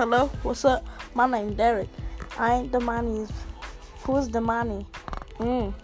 Hello, what's up? My name's Derek. I ain't the money. Who's the money? Mm.